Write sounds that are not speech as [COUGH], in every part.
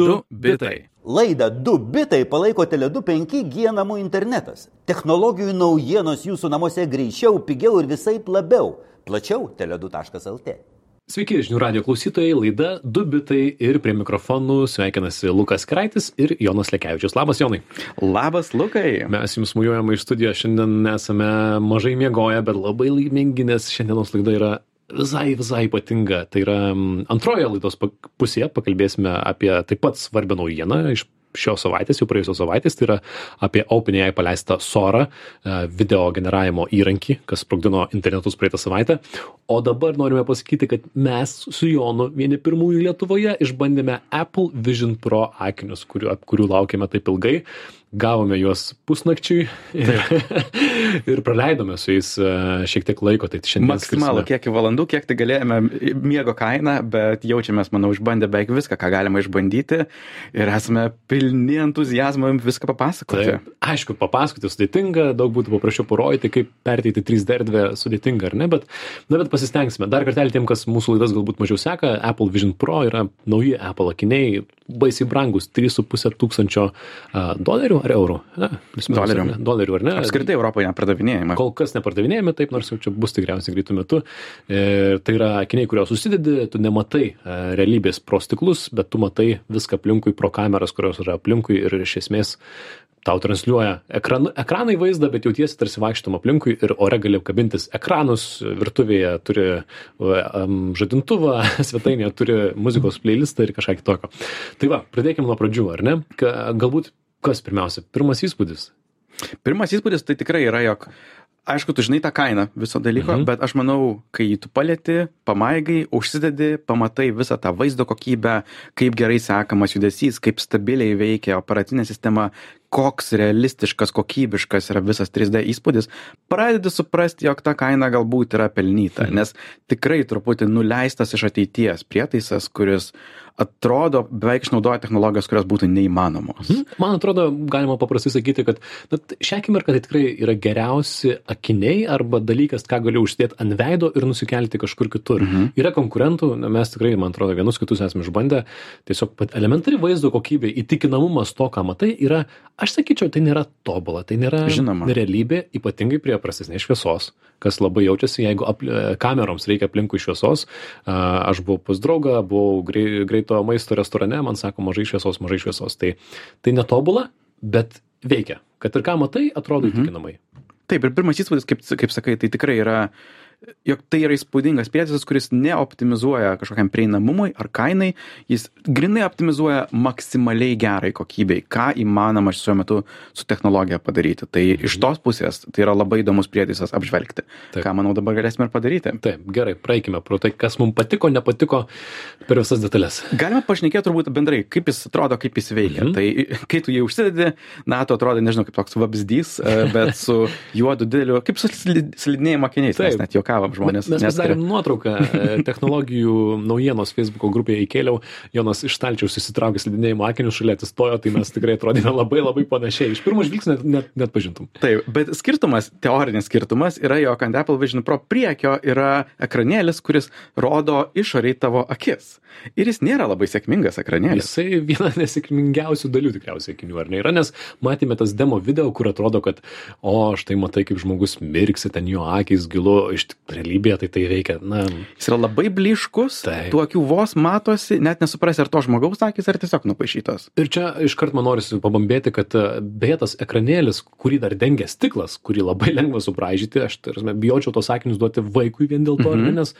2 bitai. Laidą 2 bitai palaiko Tele2 5G namų internetas. Technologijų naujienos jūsų namuose greičiau, pigiau ir visai labiau. Plačiau tele2.lt. Sveiki, žinių radio klausytojai, laida 2 bitai ir prie mikrofonų sveikinasi Lukas Kraitis ir Jonas Lekevičius. Labas, Jonai. Labas, Lukai. Mes jums mujuojame iš studijos, šiandien esame mažai miegoję, bet labai laimingi, nes šiandienos laida yra visai, visai ypatinga. Tai yra mm, antroje laidos pusėje pakalbėsime apie taip pat svarbią naujieną iš šios savaitės, jau praėjusios savaitės, tai yra apie OpenAI paleistą Sora e, video generavimo įrankį, kas sprogdino internetus praeitą savaitę. O dabar norime pasakyti, kad mes su Jonu vieni pirmųjų Lietuvoje išbandėme Apple Vision Pro akinius, kurių, kurių laukėme taip ilgai. Gavome juos pusnakčiui ir, [LAUGHS] ir praleidome su jais e, šiek tiek laiko. Tai šiandien Maksimalų kiekį valandų, kiek tai galėjome miego kainą, bet jaučiamės, manau, išbandę beveik viską, ką galima išbandyti ir esame pilni entuzijazmo jums viską papasakoti. Taip, aišku, papasakoti sudėtinga, daug būtų paprasčiau parodyti, kaip perteikti 3D erdvę sudėtinga, ar ne, bet, na, bet pasistengsime. Dar kartelį tiem, kas mūsų laidas galbūt mažiau seka, Apple Vision Pro yra nauji Apple akiniai, baisiai brangus, 3,5 tūkstančio dolerių ar eurų? Ne, Dolerių. ne? Dolerių, ar ne? Apskritai Europoje nepardavinėjama. Kol kas nepardavinėjami, taip, nors jau čia bus tikriausiai greitų metų. Ir tai yra akiniai, kuriuos susidedi, tu nematai realybės pro stiklus, bet tu matai viską aplinkui pro kameras, kurios yra aplinkui ir iš esmės tau transliuoja ekran, ekranai vaizdą, bet jautiesi tarsi vaikštom aplinkui ir ore gali kabintis ekranus, virtuvėje turi um, žadintuvą, [LAUGHS] svetainėje turi muzikos playlistą ir kažką kitokio. Tai va, pradėkime nuo pradžių, ar ne? Ka, galbūt kas pirmiausia, pirmas įspūdis. Pirmas įspūdis tai tikrai yra, jog aišku, tu žinai tą kainą viso dalyko, Mhm. bet aš manau, kai tu palėti, pamaigai, užsidedi, pamatai visą tą vaizdo kokybę, kaip gerai sekamas judesys, kaip stabiliai veikia operacinė sistema, koks realistiškas, kokybiškas yra visas 3D įspūdis, pradedi suprasti, jog ta kaina galbūt yra pelnyta, Mhm. nes tikrai truputį nuleistas iš ateities prietaisas, kuris atrodo beveik išnaudoja technologijos, kurios būtų neįmanomos. Mhm. Man atrodo, galima paprastai sakyti, kad šią akimirką tai tikrai yra geriausi akiniai arba dalykas, ką gali užsidėti ant veido ir nusikelti kažkur kitur. Mhm. Yra konkurentų, mes tikrai, man atrodo, vienus kitus esame išbandę, tiesiog elementari vaizdo kokybė, įtikinamumas to, ką matai, yra, aš sakyčiau, tai nėra tobula, tai nėra Žinoma. realybė, ypatingai prie prastesnės šviesos, kas labai jaučiasi, jeigu apli, kameroms reikia aplinkui šviesos. A, Aš buvau pas draugą, buvau grei- greito maisto restorane, man sako, mažai šviesos, mažai šviesos. Tai, tai netobula, bet veikia. Kad ir ką matai, atrodo Mhm. įtikinamai. Taip, ir pirmas įspūdis, kaip, kaip sakai, tai tikrai yra, jog tai yra įspūdingas prietaisas, kuris neoptimizuoja kažkokiam prieinamumui ar kainai, jis grinai optimizuoja maksimaliai gerai kokybei, ką įmanoma šiuo metu su technologija padaryti. Tai iš tos pusės tai yra labai įdomus prietaisas apžvelgti. Taip. Ką, manau, dabar galėsime ir padaryti. Taip, gerai, praeikime pro tai, kas mums patiko, nepatiko per visas detalės. Galima pašnekėti turbūt bendrai, kaip jis atrodo, kaip jis veikia. Mhm. Mhm. Tai kai tu jį užsidedi, na, tu atrodo, nežinau, kaip toks vabzdys, e, bet su juodu dideliu, kaip su slid- slidinėjimo akiniais, net juokavom žmonės. Mes pasidarėm nuotrauką e, technologijų naujienos Facebook grupėje įkėliau, Jonas iš stalčiaus susitraukė slidinėjimo akinius šalia atsistojo, tai mes tikrai atrodėme labai labai panašiai. Iš pirmo žvilgsnio net, net, net pažintum. Taip, bet skirtumas, teorinis skirtumas yra, jog ant Apple Vision Pro priekio yra ekranėlis, kuris rodo išoriai tavo akis. Ir jis nėra labai sėkmingas ekranėlis. Jisai viena nesėkmingiausių dalių tikriausiai akinių, ar ne? Yra, nes matėme tas demo video, kur atrodo, kad, o, štai matai, kaip žmogus mirksi, ten jo akis gilu, iš realybėje tai tai veikia, na, Jis yra labai bliškus, Taip. tų akių vos matosi, net nesuprasi, ar to žmogaus akis, ar tiesiog nupaišytos. Ir čia iškart man norisi pabambėti, kad e, beje tas ekranėlis, kurį dar dengia stiklas, kurį labai [LAUGHS] lengva subraižyti, aš tarsi bijočiau tos akinius duoti vaikui vien dėl to, Mhm. mhm. nes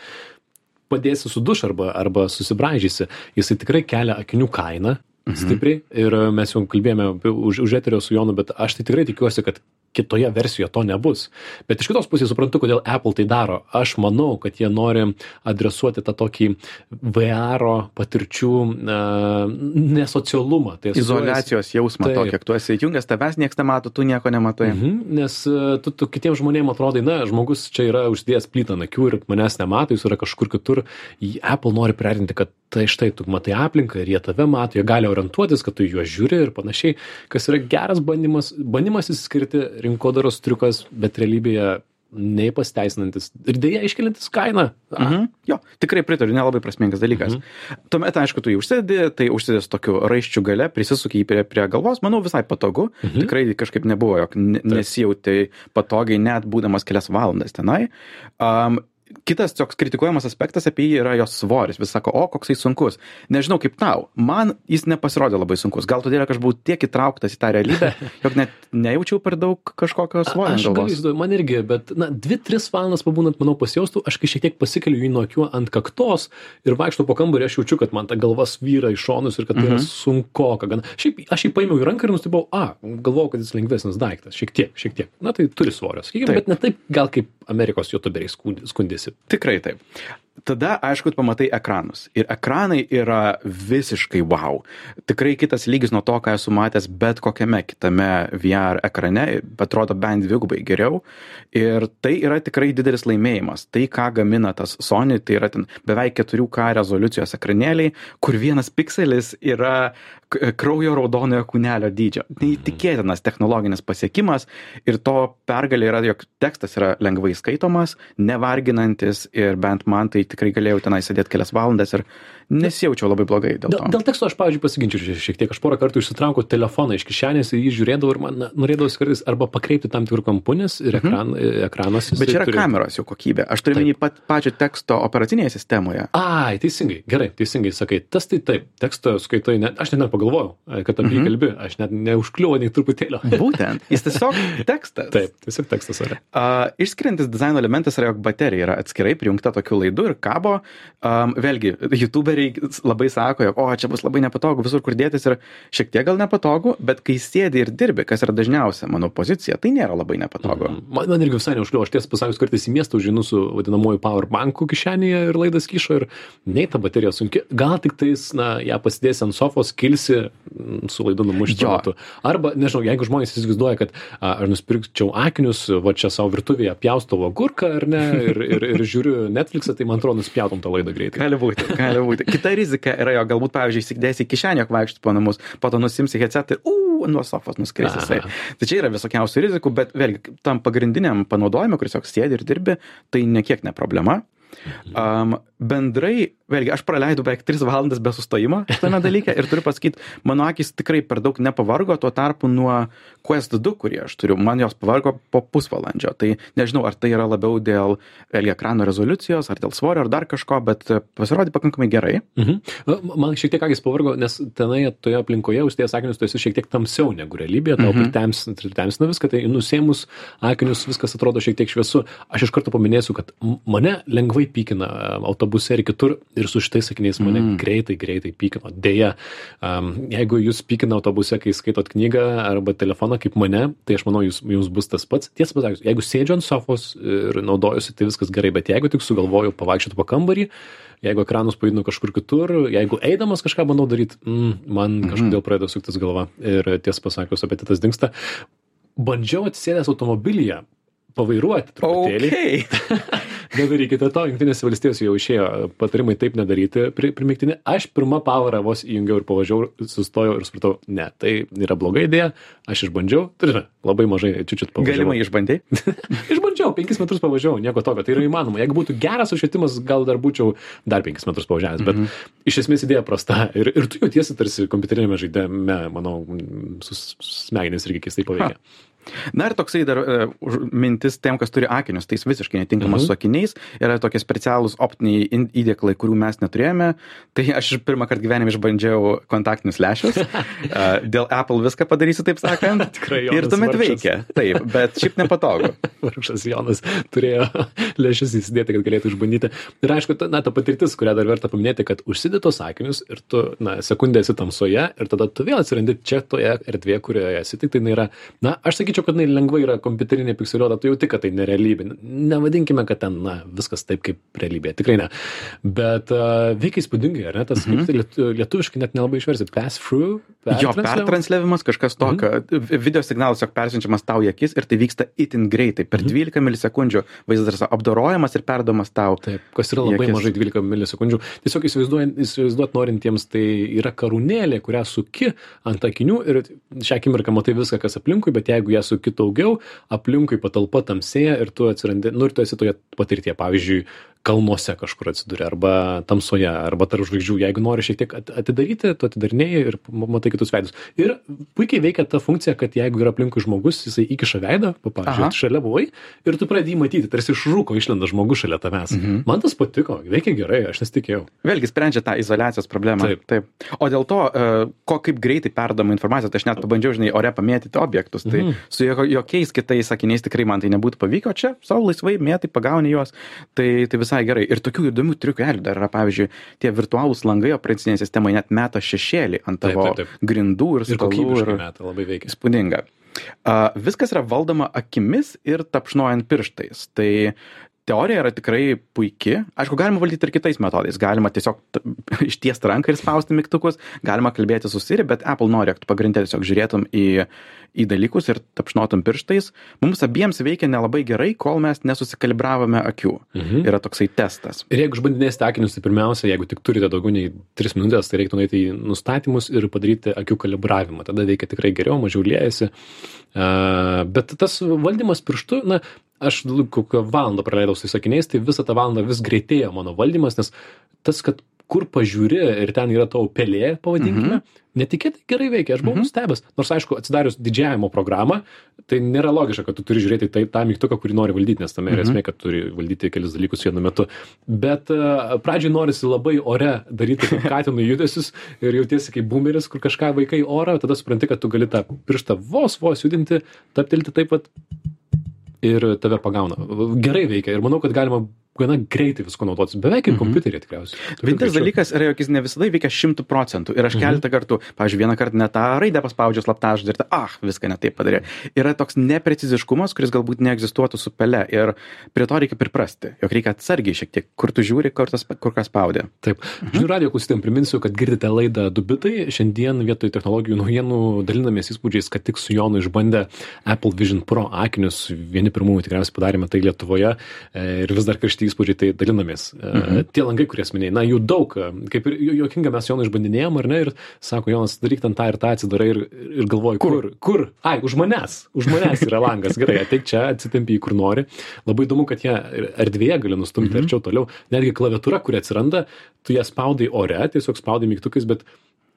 padėsi suduš arba, arba susibraižysi, jisai tikrai kelia akinių kainą Mhm. stipriai ir e, mes jau kalbėjome už, už eterio su Jonu, bet aš tai tikrai tikiuosi, kad kitoje versijoje to nebus. Bet iš kitos pusės suprantu, kodėl Apple tai daro. Aš manau, kad jie nori adresuoti tą tokį VR patirčių uh, nesocialumą. Tai Izolacijos jausmą tokį, kiek tu esi įjungęs, tavęs niekas nemato, tu nieko nematai. Mhm. Nes e, tu, tu kitiems žmonėms atrodai, na, žmogus čia yra uždėjęs plytą ant akių ir manęs nemato, jis yra kažkur kitur. Apple nori priartinti, kad tai štai tu matai aplinką ir jie tave mato, jie gali orientuotis, kad tu juos žiūri ir panašiai, kas yra geras bandymas, bandymas įskirti rinkodaros triukas, bet realybėje nei pasiteisinantis ir deja iškeliantis kainą. Mhm. Jo, tikrai pritariu, nelabai prasmingas dalykas. Mhm. Tuomet, aišku, tu jį užsidedi, tai užsidedi su tokiu raiščiu gale, prisisuki jį prie, prie galvos, manau, visai patogu. Mhm. Tikrai kažkaip nebuvo, jog ne- nesijauti patogiai net būdamas kelias valandas tenai. Um, Kitas toks kritikuojamas aspektas apie jį yra jos svoris. Vis sako, o koks jis sunkus. Nežinau kaip tau. Man jis nepasirodė labai sunkus. Gal todėl, kad aš buvau tiek įtrauktas į tą realybę, [LAUGHS] jog net nejaučiau per daug kažkokio svorio. Aš įsivaizduoti, man irgi, bet, na, dvi, tris valandas pabūnant, manau, pasijaustų, aš kai šiek tiek pasikeliu jį nuo akių ant kaktos ir vaikštų po kambarį, aš jaučiu, kad man ta galva svyra į šonus ir kad tai yra Mhm. sunku. Gan. Šiaip aš jį paėmiau į ranką ir nustebau, a, galvojau, kad jis lengvesnis daiktas. Šiek tiek, šiek tiek. Na, tai turi svorio, sakykime, bet ne taip gal kaip Amerikos youtuberiai skund- skundėsi. Tikrai taip. Tada, aišku, pamatai ekranus. Ir ekranai yra visiškai wow. Tikrai kitas lygis nuo to, ką esu matęs bet kokiame kitame VR ekrane, atrodo bent dvigubai geriau. Ir tai yra tikrai didelis laimėjimas. Tai, ką gamina tas Sony, tai yra beveik 4K rezoliucijos ekranėliai, kur vienas pikselis yra kraujo raudonojo kūnelio dydžio. Neįtikėtinas technologinis pasiekimas ir to pergalė yra, jog tekstas yra lengvai skaitomas, nevarginantis ir bent man tai tikrai galėjau tenai sėdėti kelias valandas ir nesijaučiau labai blogai dėl Dėl, to. dėl teksto aš, pavyzdžiui, pasiginčiau šiek tiek. Aš porą kartų išsitraukiau telefoną iš kišenės ir jį žiūrėdavau ir man na, norėdavosi kartais arba pakreipti tam tikrų kampų, nes ir ekran, ekranas. Mhm. Bet jisai čia yra turi- kameros jau kokybė. Aš turiu minį pat pačią teksto operacinėje sistemoje. Ai, teisingai, gerai, teisingai sakai. Tas tai taip, tekstą skaitai, net, aš net nepagalvojau, e, kad apie jį Mhm. kalbi, aš net neužkliuvo nei truputėlio. Būtent. Jis tiesiog [LAUGHS] tekstas. Taip, tiesiog tekstas yra. Uh, išskiriantis dizaino elementas yra, jog baterija yra atskirai prijungta tokiu laidu ir kabo. Um, vėlgi, youtuberiai labai sako, jog, o, čia bus labai nepatogu visur, kur dėtis ir šiek tiek gal nepatogu, bet kai sėdi ir dirbi, kas yra dažniausia mano pozicija, tai nėra labai nepatogu. Mhm. Man, man irgi visai neužkliuvo, aš tiesą pasakius kartais į miestą užžinu su vadinamoju powerbanku kišenėje ir laidas kyšo ir nei ta baterija sunki, gal tik tais, na, ją pasidėsi ant sofos, kilsi mm, su laidu numušti metu. Arba, nežinau, jeigu žmonės įsivaizduoja, kad a, aš nusipirkčiau akinius, va čia savo virtuvėje pjaustau agurką ar ne, ir, ir, ir žiūriu Netflixą, tai man atrodo, nuspjautum tą laidą greitai. Gali būti, gali būti. Kita rizika yra, jo galbūt, pavyzdžiui, įsidėsi į kišenę, jog vaikščiot po namus, po to nusimsi headset ir, u, nuo sofos nuskris jisai. Tai čia yra visokiausių rizikų, bet vėlgi, tam pagrindiniam panaudojimui, kuris tiesiog sėdi ir dirbi, tai nekiek ne problema. Um, bendrai, vėlgi, aš praleidau beveik 3 valandas be sustojimo šitame [LAUGHS] dalyke ir turiu pasakyti, mano akis tikrai per daug nepavargo, tuo tarpu nuo Quest 2, kurį aš turiu, man jos pavargo po pusvalandžio. Tai nežinau, ar tai yra labiau dėl vėlgi ekrano rezoliucijos, ar dėl svorio, ar dar kažko, bet pasirodė pakankamai gerai. Mhm. Man šiek tiek akis pavargo, nes tenai toje aplinkoje uždėjęs akinius, tu esi šiek tiek tamsiau negu realybėje, tau Mhm. pritemsina pritemsina viską, tai nusėmus akinius viskas atrodo šiek tiek šviesu. Aš iš karto paminėsiu, kad mane lengvai pykina a, autobuse ir kitur ir su šitais sakiniais mane Mm. greitai, greitai pykino. Deja, um, jeigu jūs pykina autobuse, kai skaitot knygą arba telefoną kaip mane, tai aš manau, jūs, jums bus tas pats. Tiesą pasakius, jeigu sėdžiu ant sofos ir naudojusi, tai viskas gerai, bet jeigu tik sugalvoju pavaikščioti po kambarį, jeigu ekranus pajudinu kažkur kitur, jeigu eidamas kažką bandau daryti, mm, man Mhm. kažkodėl pradeda suktis galva ir tiesą pasakius, apetitas dinksta. Bandžiau atsisėdęs automobilyje pavairuoti truputėlį. Okay. [LAUGHS] Nedarykite to, jungtinėse valstijose jau išėjo patarimai taip nedaryti pri, primiktinį. Aš pirmą pavarą vos įjungiau ir pavažiavau, sustojau ir supratau, ne, tai yra bloga idėja, aš išbandžiau, turime labai mažai, čiučiut pavažiavau. Galimai išbandai. [LAUGHS] Išbandžiau, penkis metrus pavažiavau, nieko tokio, tai yra įmanoma. Jeigu būtų geras apšvietimas, gal dar būčiau dar penkis metrus pavažiavęs, bet iš esmės idėja prasta. Ir, ir tu jautiesi tarsi kompiuterinėme žaidime, manau, smegenys irgi keistai paveikia. Na ir toksai dar uh, mintis tiem, kas turi akinius, tai jis visiškai netinkamas Mhm. su akiniais. Yra tokie specialūs optiniai in- įdėklai, kurių mes neturėjome. Tai aš pirmą kartą gyvenime išbandžiau kontaktinius lešius. [LAUGHS] Dėl Apple viską padarysiu, taip sakant. [LAUGHS] Tikrai Ir Jonas tuomet vargšas. veikia. Taip, bet šiaip nepatogu. [LAUGHS] Vargšas Jonas turėjo lėšas įsidėti, kad galėtų išbandyti. Ir aišku, ta, na, ta patirtis, kurią dar verta paminėti, kad užsidėtos akinius ir tu, na, sekundę esi tamsoje ir tada tu vėl atsirandi čia toje erdvėje, kurioje esi. Tik tai yra, na, aš sakyčiau, kad jinai lengvai yra kompiuterinė pikseliuota, tu jauti, kad tai nerealybė. Nevadinkime, kad ten, na, viskas taip kaip realybė. Tikrai ne. Bet uh, veikia įspūdingai, ar ne? Tas mm -hmm. kaip tai lietu, lietuviškai net nelabai išversi. Pass through. Jo, pertransliavimas kažkas tokio. Mhm. Video signalas tiesiog persiunčiamas tau į akis ir tai vyksta itin greitai. Per 12 milisekundžių vaizdas yra apdorojamas ir perdomas tau. Taip, kas yra labai mažai 12 milisekundžių. Tiesiog įsivaizduojant, įsivaizduot norintiems, tai yra karūnėlė, kurią suki ant akinių ir šią akimirką matai viską, kas aplinkui, bet jeigu ją su kitu daugiau, aplinkui patalpa tamsėja ir tu atsirandi, nu ir tu esi toje patirtie, pavyzdžiui, kalnuose kažkur atsiduri arba tamsoje arba tarp žvaigždžių jeigu nori šiek tiek at- atidaryti tu atidarinėji ir matai kitus veidus ir puikiai veikia ta funkcija kad jeigu yra aplinkui žmogus jisai įkiša veidą pavyzdžiui šalia buvai ir tu pradedi jį matyti tarsi iš rūko išlenda žmogus šalia tavęs man tas patiko veikia gerai aš nesitikėjau Vėlgi sprendžia tą izolacijos problemą. Taip. Taip. O dėl to, e, ko kaip greitai perdama informaciją, tai aš net pabandžiau, žinai, ore pamėtyti objektus. Tai Mhm. su jo, jokiais kitais sakiniais tikrai man tai nebūtų pavyko, čia savo laisvai mėtai pagauni juos. Tai, tai visai gerai. Ir tokių įdomių triukelių dar yra, pavyzdžiui, tie virtualūs langai operacinėje sistemoje net meta šešėlį ant Taip, tavo taip, taip. grindų ir ir stalų. kokybiškai ir- meta labai veikia Įspūdinga. A, viskas yra valdoma akimis ir tapšnojant pirštais. Tai teorija yra tikrai puiki. Aišku, galima valdyti ir kitais metodais. Galima tiesiog [LAUGHS] ištiesti ranką ir spausti mygtukus, galima kalbėti su Siri, bet Apple nori, kad tu pagrindė tiesiog žiūrėtum į, į dalykus ir tapšnotum pirštais. Mums abiems veikia nelabai gerai, kol mes nesusikalibravome akių. Mhm. Yra toksai testas. Ir jeigu išbandinėsite akinius, tai pirmiausia, jeigu tik turite daugiau nei 3 minutės, tai reiktų nueiti į nustatymus ir padaryti akių kalibravimą. Tada veikia tikrai geriau, mažiau liejasi. Uh, bet tas valdymas pirštu, na, aš kokią valandą praleidau su sakiniais, tai visą tą valandą vis greitėjo mano valdymas, nes tas, kad kur pažiūri ir ten yra tavo pelė, pavadinkime, mhm. netikėtai gerai veikia. Aš buvau mhm. nustebęs. Nors, aišku, atsidarius didžiajamo programą, tai nėra logiška, kad tu turi žiūrėti tai, tą mygtuką, kurį nori valdyti, nes tame yra Mhm. esmė, kad turi valdyti kelis dalykus vienu metu. Bet uh, pradžiai norisi labai ore daryti kaip katinų judesius ir jautiesi kaip boomeris, kur kažką vaikai orą, tada supranti, kad tu gali tą pirštą vos, vos judinti, taptilti taip pat ir tave pagauna. Gerai veikia ir manau, kad galima gana greitai visko naudotis. Beveik kaip Mhm. kompiuterį tikriausiai. Vienintelis dalykas yra, jog jis ne visada veikia šimtų procentų. Ir aš keletą kartų, pavyzdžiui, vieną kartą ne tą raidę paspaudžiu slaptažodį ir ta, ah, viską ne taip padarė. Yra toks nepreciziškumas, kuris galbūt neegzistuotų su pele. Ir prie to reikia priprasti. Jog reikia atsargiai šiek tiek, kur tu žiūri, kur, tas, kur kas spaudė. Taip. Žinių radio klausytėm priminsiu, kad girdite laidą Dubitai. Šiandien vietoj technologijų naujienų dalinamės įspūdžiais, kad tik su Jonu išbandę Apple Vision Pro akinius. Vieni pirmųjų tikriausiai padarėme tai Lietuvoje e, ir vis dar karšti įspūdžiai, tai dalinamės. Mhm. Tie langai, kurias minėjai, na jų daug. e, Kaip ir ju- juokinga mes Joną išbandinėjom, ar ne? Ir sako, Jonas, daryk ten tą ir tą atsidarai ir, ir galvoji, kur, kur? Ai, už manęs. Už manęs yra langas. Gerai, ateik čia, atsitempi į kur nori. Labai įdomu, kad jie erdvėje gali nustumti mhm. arčiau toliau. Netgi klaviatūra, kuri atsiranda, tu ją spaudai ore, tiesiog spaudai mygtukais, bet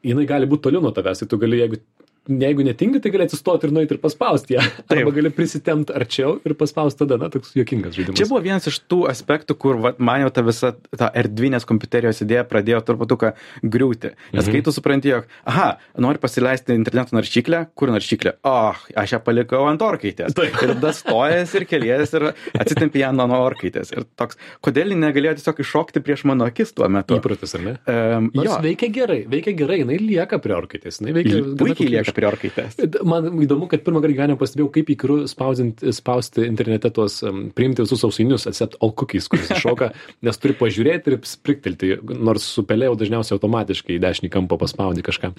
jinai gali būti toliau nuo tavęs. Tai tu gali, jeigu, jeigu netingi, tai gali atsistoti ir nueiti ir paspausti ją. [LAUGHS] Arba gali prisitemti arčiau ir paspausti tada, na, toks juokingas žaidimas. Čia buvo vienas iš tų aspektų, kur vat, man jau ta visa ta erdvinės kompiuterijos idėja pradėjo truputuką griūti. Nes kai tu supranti, jog, aha, nori pasileisti interneto naršyklę, kur naršyklė? O, oh, aš ją palikau ant orkaitės. Taip. Ir tada stojas ir kelies ir atsitempi ją nuo orkaitės. Ir toks, kodėl ji negalėjo tiesiog iššokti prieš mano akis tuo metu? Įprotis, ar ne? Um, Nors jo, veikia gerai, veikia gerai, jinai lieka prie orkaitės. Jinai veikia puikiai lieka prie orkaitės. Man įdomu, kad pirmą kartą gyvenime pastebėjau, kaip įkru spausti, internete tuos, um, priimti visus sausainius, accept all cookies, kuris iššoka, [LAUGHS] nes turi pažiūrėti ir spriktelti, nors su pelė jau dažniausiai automatiškai į dešinį kampą paspaudi kažką.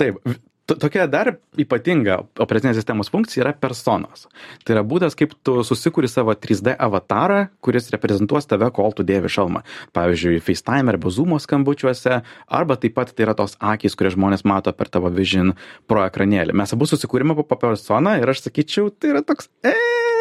Taip. To- Tokia dar ypatinga operacinės sistemos funkcija yra personos. Tai yra būdas, kaip tu susikuri savo 3D avatarą, kuris reprezentuos tave, kol tu dėvi šalmą. Pavyzdžiui, FaceTime arba Zoom skambučiuose, arba taip pat tai yra tos akys, kurias žmonės mato per tavo Vision Pro ekranėlį. Mes abu susikūrėme po personą ir aš sakyčiau, tai yra toks, e,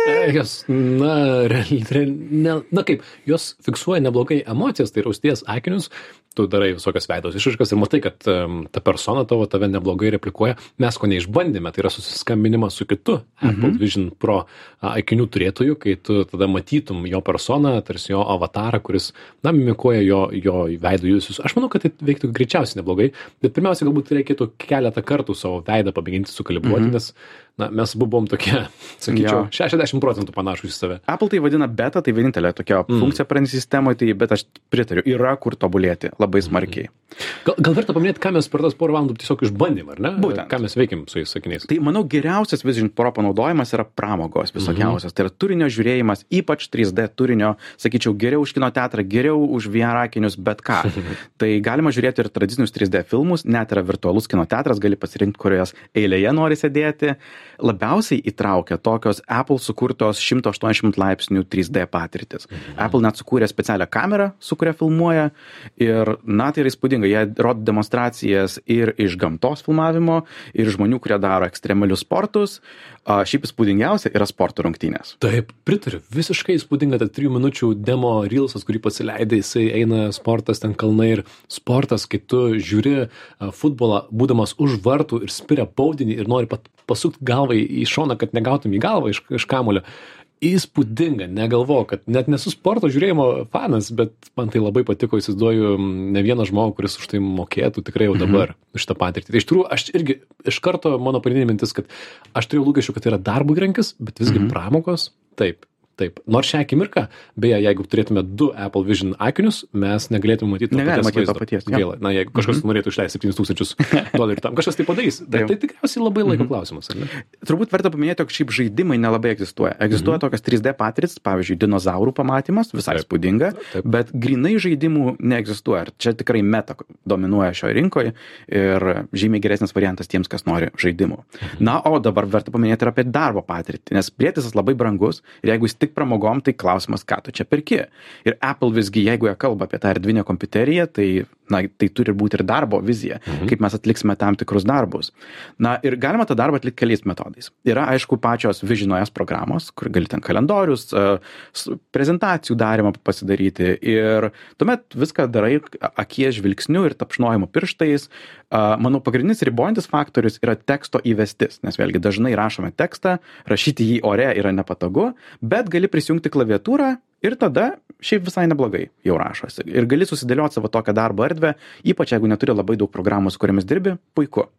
E, Jos, na, real, real, ne, na kaip, jos fiksuoja neblogai emocijas, tai yra užties akinius, tu darai visokias veidos išraiškas ir matai, kad um, ta persona tavo tave neblogai replikuoja. Mes ko neišbandėme, tai yra susiskambinimas su kitu Apple Vision Pro akinių turėtoju, kai tu tada matytum jo personą, tarsi jo avatarą, kuris, na, mimikuoja jo, jo veido judesius. Aš manau, kad tai veiktų greičiausiai neblogai, bet pirmiausia, galbūt reikėtų keletą kartų savo veidą pamėginti sukalibruoti, nes, na, mes buvom tokie, [LAUGHS] sakyčiau, Jo. 60 procentų panašus į save. Apple tai vadina beta, tai vienintelė tokia mm. funkcija pranešimo sistemoje, tai, bet aš pritariu, yra kur tobulėti labai smarkiai. Gal, gal verta paminėti, ką mes per tas porą valandų tiesiog išbandėm, ar ne? Būtent. Ką mes veikim su jais sakiniais. Tai manau geriausias Vision Pro panaudojimas yra pramogos visokiausias. Tai yra turinio žiūrėjimas, ypač 3D turinio, sakyčiau, geriau už kino teatrą, geriau už VR akinius, bet ką. [LAUGHS] tai galima žiūrėti ir tradicinius 3D filmus, net yra virtualus kino teatras, gali pasirinkti, kurioje eilėje nori sėdėti. Labiausiai įtraukia tokios Apple sukurtos 180 laipsnių 3D patirtis. Apple net sukūrė specialią kamerą, su kuria filmuoja ir, na, tai yra įspūdinga. jie rodo demonstracijas ir iš gamtos filmavimo ir žmonių kurie daro ekstremalius sportus a šiaip įspūdingiausia yra sporto rungtynės Taip, pritariu. Visiškai įspūdinga, ta trijų minučių demo reelsas, kurį pasileidai, jisai eina sportas ten kalnai ir sportas, kai tu žiūri futbolą, būdamas už vartų ir spiria baudinį ir nori pat pasukti galvą į šoną, kad negautum į galvą iš, iš kamulio. Įspūdinga, negalvoju, kad net nesu sporto žiūrėjimo fanas, bet man tai labai patiko, įsivaizduoju ne vieną žmogų, kuris už tai mokėtų tikrai jau dabar mhm. šitą patirtį. Tai iš tikrųjų, aš irgi iš karto mano pagrindinė mintis, kad aš turėjau lūkesčių, kad tai yra darbo įrankis, bet visgi mhm. pramogos, taip. Taip, nors šią akimirką, beje, jeigu turėtume du Apple Vision akinius, mes negalėtume matyti to Negalima matyti to paties. Gaila, na, jeigu kažkas norėtų išleisti 7000 [LAUGHS] dolerių tam, kažkas tai padarys, bet tai tikriausiai labai laiko klausimas, ar ne? turbūt verta paminėti, jog šiaip žaidimai nelabai egzistuoja. Egzistuoja tokios 3D patirtis, pavyzdžiui, dinozaurų pamatymas, visai Taip. spūdinga, Taip. bet grinai žaidimų neegzistuoja. Ir čia tikrai meta dominuoja šioje rinkoje ir žymiai geresnis variantas tiems, kas nori žaidimų. Na, o dabar verta paminėti ir apie darbo patirtį, nes prietaisas labai brangus ir jeigu jis tik pramogom, tai klausimas, ką tu čia perki. Ir Apple visgi, jeigu jie kalba apie tą erdvinę kompiuteriją, tai, na, tai turi būti ir darbo vizija, mhm. kaip mes atliksime tam tikrus darbus. Na ir galima tą darbą atlikti keliais metodais. Yra, aišku, pačios Visionojas programos, kur gali ten kalendorius, e, prezentacijų darimą pasidaryti ir tuomet viską darai akies žvilgsniu ir tapšnojimu pirštais. A, Manau, pagrindinis ribojantis faktorius yra teksto įvestis, nes vėlgi dažnai rašome tekstą, rašyti jį ore yra nepatogu, bet gali prisijungti klaviatūrą ir tada šiaip visai neblogai jau rašosi. Ir gali susidėlioti savo tokią darbo erdvę, ypač jeigu neturi labai daug programų, su kuriamis dirbi, puiku.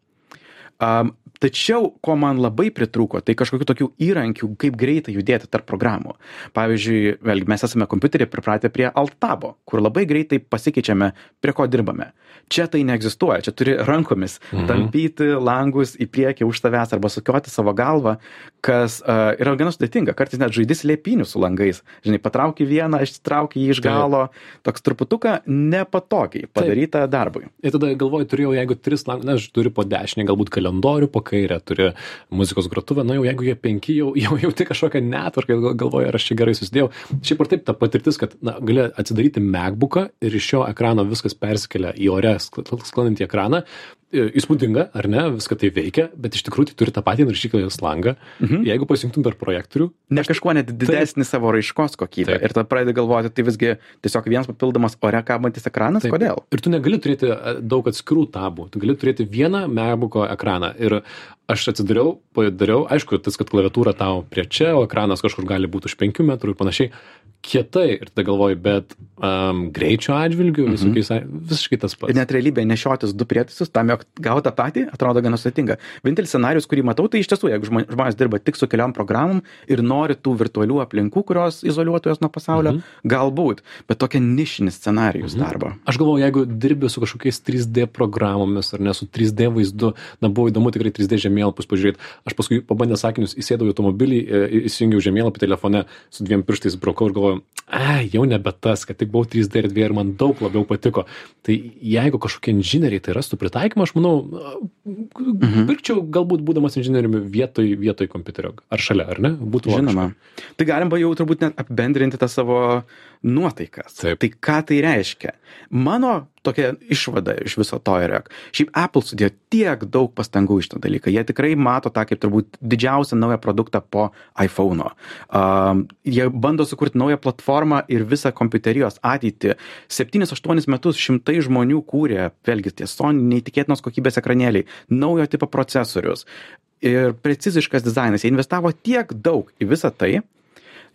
Um, tačiau, ko man labai pritrūko, tai kažkokių tokių įrankių, kaip greitai judėti tarp programų. Pavyzdžiui, vėlgi mes esame kompiuterį pripratę prie Alt-tabo, kur labai greitai pasikeičiame, prie ko dirbame. Čia tai neegzistuoja, čia turi rankomis mhm. tampyti langus į priekį už tavęs arba sukioti savo galvą, kas uh, yra gana sudėtinga. Kartais net žaidis lėpinių su langais. Žinai, patrauki vieną, ištrauki jį iš galo, toks truputuką nepatogiai padaryta darbui. Ir tada galvoju, turėjau, jeigu tris langus, na, aš turiu po dešinę, galbūt kalendorių, po kairę turi muzikos grotuvę, na jau jeigu jie penki, jau, jau jauti kažkokią netvarką, gal- galvoju, ar aš čia gerai susidėjau. Šiaip ar taip ta patirtis, kad, na, gali atsidaryti MacBooką ir iš šio ekrano viskas persikelia į ore skl- sklandantį ekraną. E, Įspūdinga, ar ne, viską tai veikia, bet iš tikrųjų tai turi tą patį naršyklės langą. Mhm. Jeigu pasijungtum per projektorių, ne kažkuo net didesnį savo raiškos kokybę. Taip. Ir tada pradedi galvoti, tai visgi tiesiog vienas papildomas ore kabantis ekranas, Taip. kodėl? Ir tu negali turėti e, daug atskirų tabų, tu gali turėti vieną MacBook'o ekraną. Ir aš atsidariau, padariau, aišku, tas, kad klaviatūra tau prie čia, o ekranas kažkur gali būti už 5 metrų ir panašiai. Kietai, ir tada galvoju, bet um, greičio atžvilgiu Mhm. visokiais, a- visiškai tas pats. Ir net realybėje nešiotis du prietaisus, tam, jog gauti tą patį, atrodo gana sudėtinga. Vienintelis scenarius, kurį matau, tai iš tiesų, jeigu žmo- žmonės dirba tik su keliom programom ir nori tų virtualių aplinkų, kurios izoliuotų jas nuo pasaulio, mhm. galbūt, bet tokia nišinis scenarijus mhm. darbo. Aš galvoju, jeigu dirbi su kažkokiais 3D programomis ar ne su 3D vaizdu, na buvo įdomu tikrai 3D žemėlapius pažiūrėti. Aš paskui pabandęs sakinius įsėdau į automobilį, e, įsijungiau žemėlapį telefone su dviem pirštais brokau ir galvoju, ai, jau nebe tas, kad tik buvau 3D erdvėje ir man daug labiau patiko. Tai jeigu kažkokie inžinieriai tai rastų pritaikymą, aš manau, mhm. pirkčiau galbūt būdamas inžinieriumi vietoj, vietoj kompiuterio. Ar šalia, ar ne? Būtų logiška. Žinoma. Tai galima jau turbūt net apibendrinti tą savo nuotaikas. Taip. Tai ką tai reiškia? Mano tokia išvada iš viso to yra, šiaip Apple sudėjo tiek daug pastangų iš tą dalyką. Jie tikrai mato tą kaip turbūt didžiausią naują produktą po iPhone'o. Um, jie bando sukurti naują platformą ir visą kompiuterijos ateitį. 7-8 metus šimtai žmonių kūrė, vėlgi tie Sony neįtikėtinos kokybės ekranėliai, naujo tipo procesorius ir preciziškas dizainas. Jie investavo tiek daug į visą tai,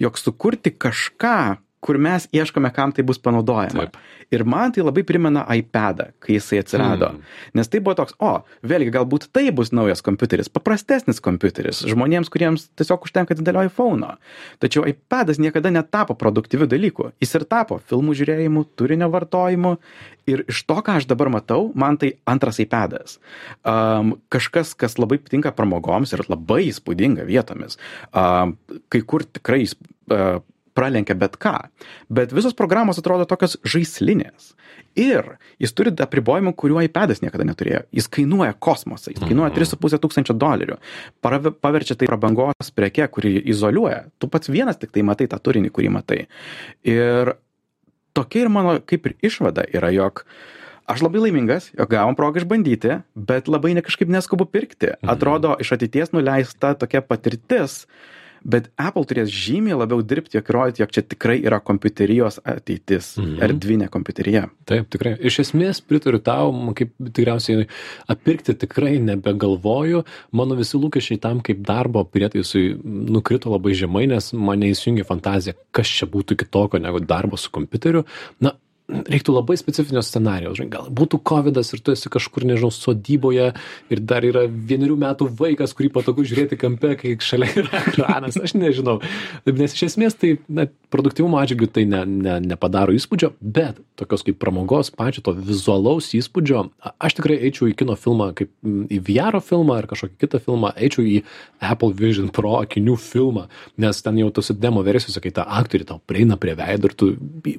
jog sukurti kažką, kur mes ieškome, kam tai bus panaudojama. Taip. Ir man tai labai primena iPadą, kai jisai atsirado. Hmm. Nes tai buvo toks, o, vėlgi, galbūt tai bus naujas kompiuteris, paprastesnis kompiuteris, žmonėms, kuriems tiesiog užtenka didelio iPhone'o. Tačiau iPadas niekada netapo produktyviu dalyku. Jis ir tapo filmų žiūrėjimu, turinio vartojimu. Ir iš to, ką aš dabar matau, man tai antras iPadas. Um, kažkas, kas labai tinka pramogoms ir labai įspūdinga vietomis. Um, kai kur tikrai uh, pralenkia bet ką. Bet visos programos atrodo tokios žaislinės. Ir jis turi apribojimų, kuriuo iPadas niekada neturėjo. Jis kainuoja kosmosą, jis kainuoja 3,5 tūkstančio dolerių. Parave- Paverčia tai prabangos preke, kuri izoliuoja. Tu pats vienas tik tai matai tą turinį, kurį matai. Ir tokia ir mano kaip ir išvada yra, jog aš labai laimingas, jog gavom progą išbandyti, bet labai ne kažkaip neskubu pirkti. Atrodo, iš ateities nuleista tokia patirtis, bet Apple turės žymiai labiau dirbti, jog įrodyti, jog čia tikrai yra kompiuterijos ateitis, Mhm. erdvinė kompiuterija. Taip, tikrai. Iš esmės pritariu tau, kaip tikriausiai apirkti tikrai nebegalvoju. Mano visi lūkesčiai tam, kaip darbo prietaisui nukrito labai žemai, nes mane įsijungia fantazija, kas čia būtų kitokio negu darbo su kompiuteriu. Na, reiktų labai specifinio scenarijaus. Gal būtų COVID ir tu esi kažkur, nežinau, sodyboje ir dar yra vienerių metų vaikas, kurį patogu žiūrėti kampe, kai šalia yra ekranas. Aš nežinau. Nes iš esmės tai na, produktyvumo atžvilgių tai ne, ne, nepadaro įspūdžio, bet tokios kaip pramogos, pačio to vizualaus įspūdžio, aš tikrai eičiau į kino filmą, kaip į VR filmą ar kažkokį kitą filmą, eičiau į Apple Vision Pro akinių filmą, nes ten jau tose demo versijose, kai ta aktoriai tau prieina prie veido ir tu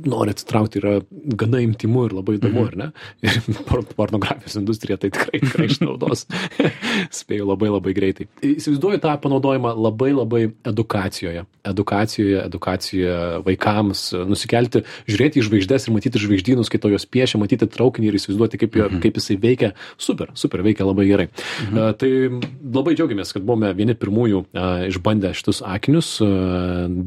nori atsitraukti, yra gana intimu ir labai įdomu, ar ne? [LAUGHS] Ir por- pornografijos industrija tai tikrai, tikrai išnaudos. [LAUGHS] Spėjau labai labai greitai. Įsivaizduoju tą panaudojimą labai labai edukacijoje. Edukacijoje, edukacijoje vaikams nusikelti, žiūrėti į žvaigždės ir matyti žvaigždynus, kai to jos piešia, matyti traukinį ir įsivaizduoti, kaip, jo, kaip jisai veikia. Super, super, veikia labai gerai. Mhm. Tai labai džiaugiamės, kad buvome vieni pirmųjų a, išbandę šitus akinius. A,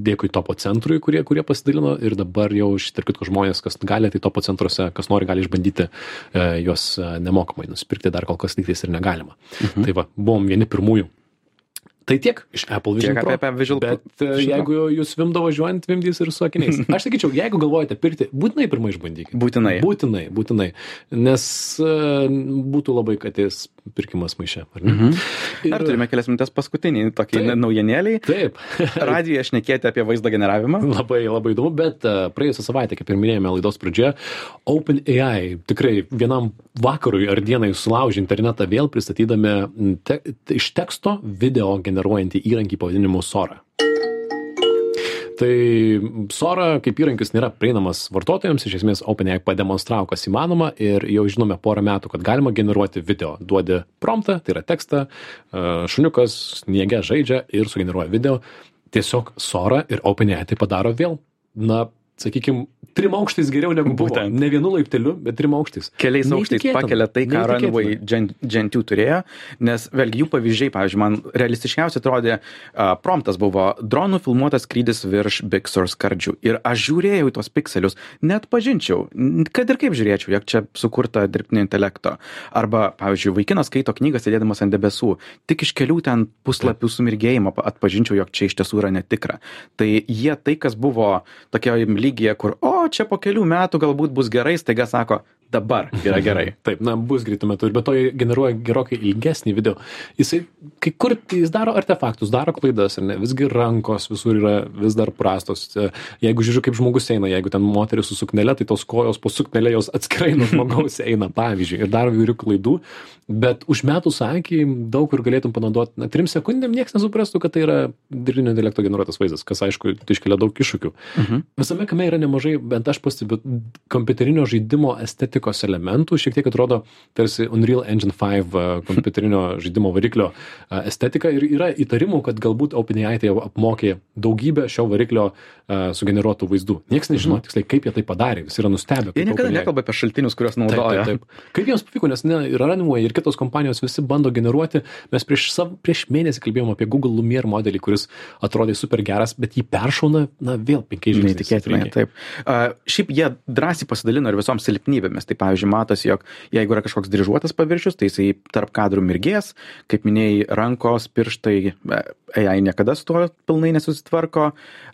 Dėkui topo centrui, kurie, kurie pasidalino ir dabar jau šitarp kitko žmonės, kas gali, tai topo centruose, kas nori, gali išbandyti e, juos e, nemokamai nusipirkti, dar kol kas lygtais ir negalima. Mhm. Tai va, buvom vieni pirmųjų. Tai tiek iš Apple Vision Tiek Pro. apie- Visual Pro- Bet e, Vision Pro. jeigu jūs vimdo važiuojant, vimdys ir su akiniais. [LAUGHS] Aš sakyčiau, jeigu galvojate pirkti, būtinai pirmai išbandykite. Būtinai. Būtinai, būtinai. Nes e, būtų labai katės pirkimas maiše, ar ne? Mhm. Ar turime kelias minutės paskutinį tokį Taip. naujienėlį. Taip. [LAUGHS] Radijoje šnekėti apie vaizdo generavimą. Labai, labai įdomu, bet uh, praėjusią savaitę, kaip ir minėjome laidos pradžioje, OpenAI tikrai vienam vakarui ar dienai sulaužė internetą vėl pristatydami te, iš teksto video generuojantį įrankį pavadinimu Sora. Tai Sora kaip įrankis nėra prieinamas vartotojams, iš esmės OpenAI pademonstravo, kas įmanoma ir jau žinome porą metų, kad galima generuoti video. Duodi promptą, tai yra tekstą, e, šuniukas sniege žaidžia ir sugeneruoja video. Tiesiog Sora ir OpenAI tai padaro vėl, na, sakykime, trim aukštais geriau negu buvo. Būtent. Ne vienu laipteliu, bet trim aukštais. Keliais aukštais pakelia tai, ką. Runway 2 turėjo, nes vėlgi jų pavyzdžiai, pavyzdžiui, man realistiškiausiai atrodė, uh, promptas buvo dronų filmuotas skrydis virš Big Sur skardžių. Ir aš žiūrėjau į tuos pikselius, net pažinčiau, kad ir kaip žiūrėčiau, jog čia sukurta dirbtinio intelekto. Arba, pavyzdžiui, vaikinas skaito knygą sėdėdamas ant debesų, tik iš kelių ten puslapių sumirgėjimo pa- atpažinčiau, jog čia iš tiesų yra netikra. Tai jie tai, kas buvo tokioje lygyje, kur, o, čia po kelių metų galbūt bus gerai, staiga sako, dabar yra gerai. [LAUGHS] Taip, na, bus greitų metų ir be to generuoja gerokai ilgesnį video. Jisai, kai kur tai jis daro artefaktus, daro klaidas, ne, visgi rankos visur yra vis dar prastos. E, Jeigu žiūriu, kaip žmogus eina, jeigu ten moteris su suknelė, tai tos kojos po suknelė jos atskirai nuo žmogaus [LAUGHS] eina, pavyzdžiui, ir daro įvairių klaidų, bet užmetus akį daug kur galėtum panaudoti, na, trim sekundėm niekas nesuprastų, kad tai yra dirbtinio intelekto generuotas vaizdas, kas aišku, tai iškelia daug iššūkių. Mhm. Visame kame yra nemažai, bent aš pastebiu, kompiuterinio žaidimo estetikos elementų, šiek tiek atrodo tarsi Unreal Engine 5 a, kompiuterinio [LAUGHS] žaidimo variklio a, estetika ir yra įtarimų, kad galbūt OpenAI tai apmokė daugybę šio variklio a, sugeneruotų vaizdų. Niekas nežino tiksliai, kaip jie tai padarė, visi yra nustebę. Jie niekada OpenAI. nekalba apie šaltinius, kuriuos Taip, naudoja. taip, taip. Kaip jiems pavyko, nes ne, ir Runway, ir kitos kompanijos visi bando generuoti. Mes prieš, sav, prieš mėnesį kalbėjome apie Google Lumiere modelį, kuris atrodė super geras, bet jį peršauna, na, vėl penkiais žingsniais. Neįtikėtinai, taip. Uh, šiaip jie drąsiai pasidalino ir visom silpnybėmis. Tai pavyzdžiui, matosi, jog jeigu yra kažkoks dryžuotas paviršius, tai jisai tarp kadrų mirgės, kaip minėjai, rankos, pirštai, e, AI niekada su tuo pilnai nesusitvarko.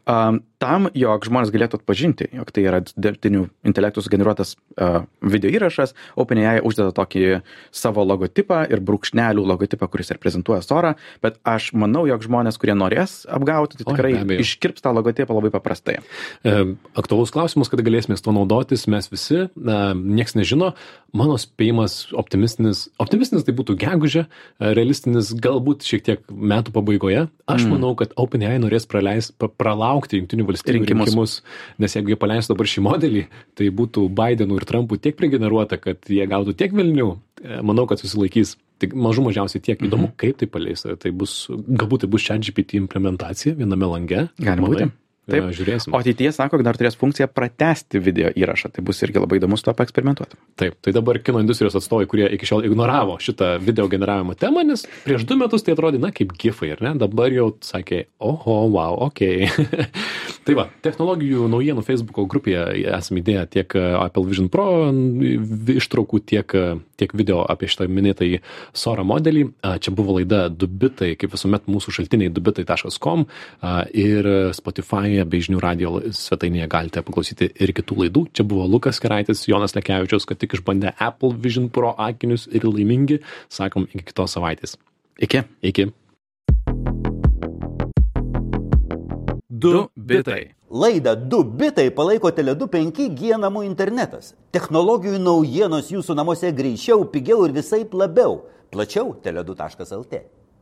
Um, tam, jog žmonės galėtų atpažinti, jog tai yra dirbtinių intelektų sugeneruotas uh, video įrašas, OpenAI uždeda tokį savo logotipą ir brūkšnelių logotipą, kuris reprezentuoja sorą, bet aš manau, jog žmonės, kurie norės apgauti, tai tikrai abejo. iškirps tą logotipą labai paprastai. E, aktualus klausimas, kada galėsime tuo naudotis, mes visi, na, nieks nežino. Mano spėjimas optimistinis, optimistinis tai būtų gegužė, e, realistinis galbūt šiek tiek metų pabaigoje. Aš mm. manau, kad OpenAI norės praleis, pra, pralaukti Junktinių valstybių Rinkimus. rinkimus. nes jeigu jie paleistų dabar šį modelį, tai būtų Bidenų ir Trumpų tiek prigeneruota, kad jie gautų tiek vilnių. Manau, kad susilaikys. Tik mažų mažiausiai tiek įdomu, Mhm. kaip tai paleis. Tai bus, galbūt tai bus čia GPT implementacija viename lange. Gali Manai? būti. Taip. e, žiūrėsim. O ateityje sako, kad dar turės funkciją pratesti video įrašą. Tai bus irgi labai įdomu su to paeksperimentuoti. Taip, tai dabar kino industrijos atstovai, kurie iki šiol ignoravo šitą video generavimo temą, nes prieš du metus tai atrodė, na, kaip gifai, ar ne? Dabar jau sakė, oho, wow, ok. [LAUGHS] tai va, technologijų naujienų Facebook'o grupėje esame įdėję tiek e, Apple Vision Pro ištraukų, tiek, e, tiek video apie šitą minėtąjį Sora modelį. Čia buvo laida Dubitai, kaip visuomet mūsų šaltiniai dubitai.com a, ir Spotify bei žinių radio svetainėje galite paklausyti ir kitų laidų. Čia buvo Lukas Keraitis, Jonas Lekevičius, kad tik išbandė Apple Vision Pro akinius ir laimingi. Sakom, iki kitos savaitės. Iki. Iki. Du bitai. Laidą 2 bitai palaiko Tele2 5G namų internetas. Technologijų naujienos jūsų namuose greičiau, pigiau ir visai labiau. Plačiau tele2.lt.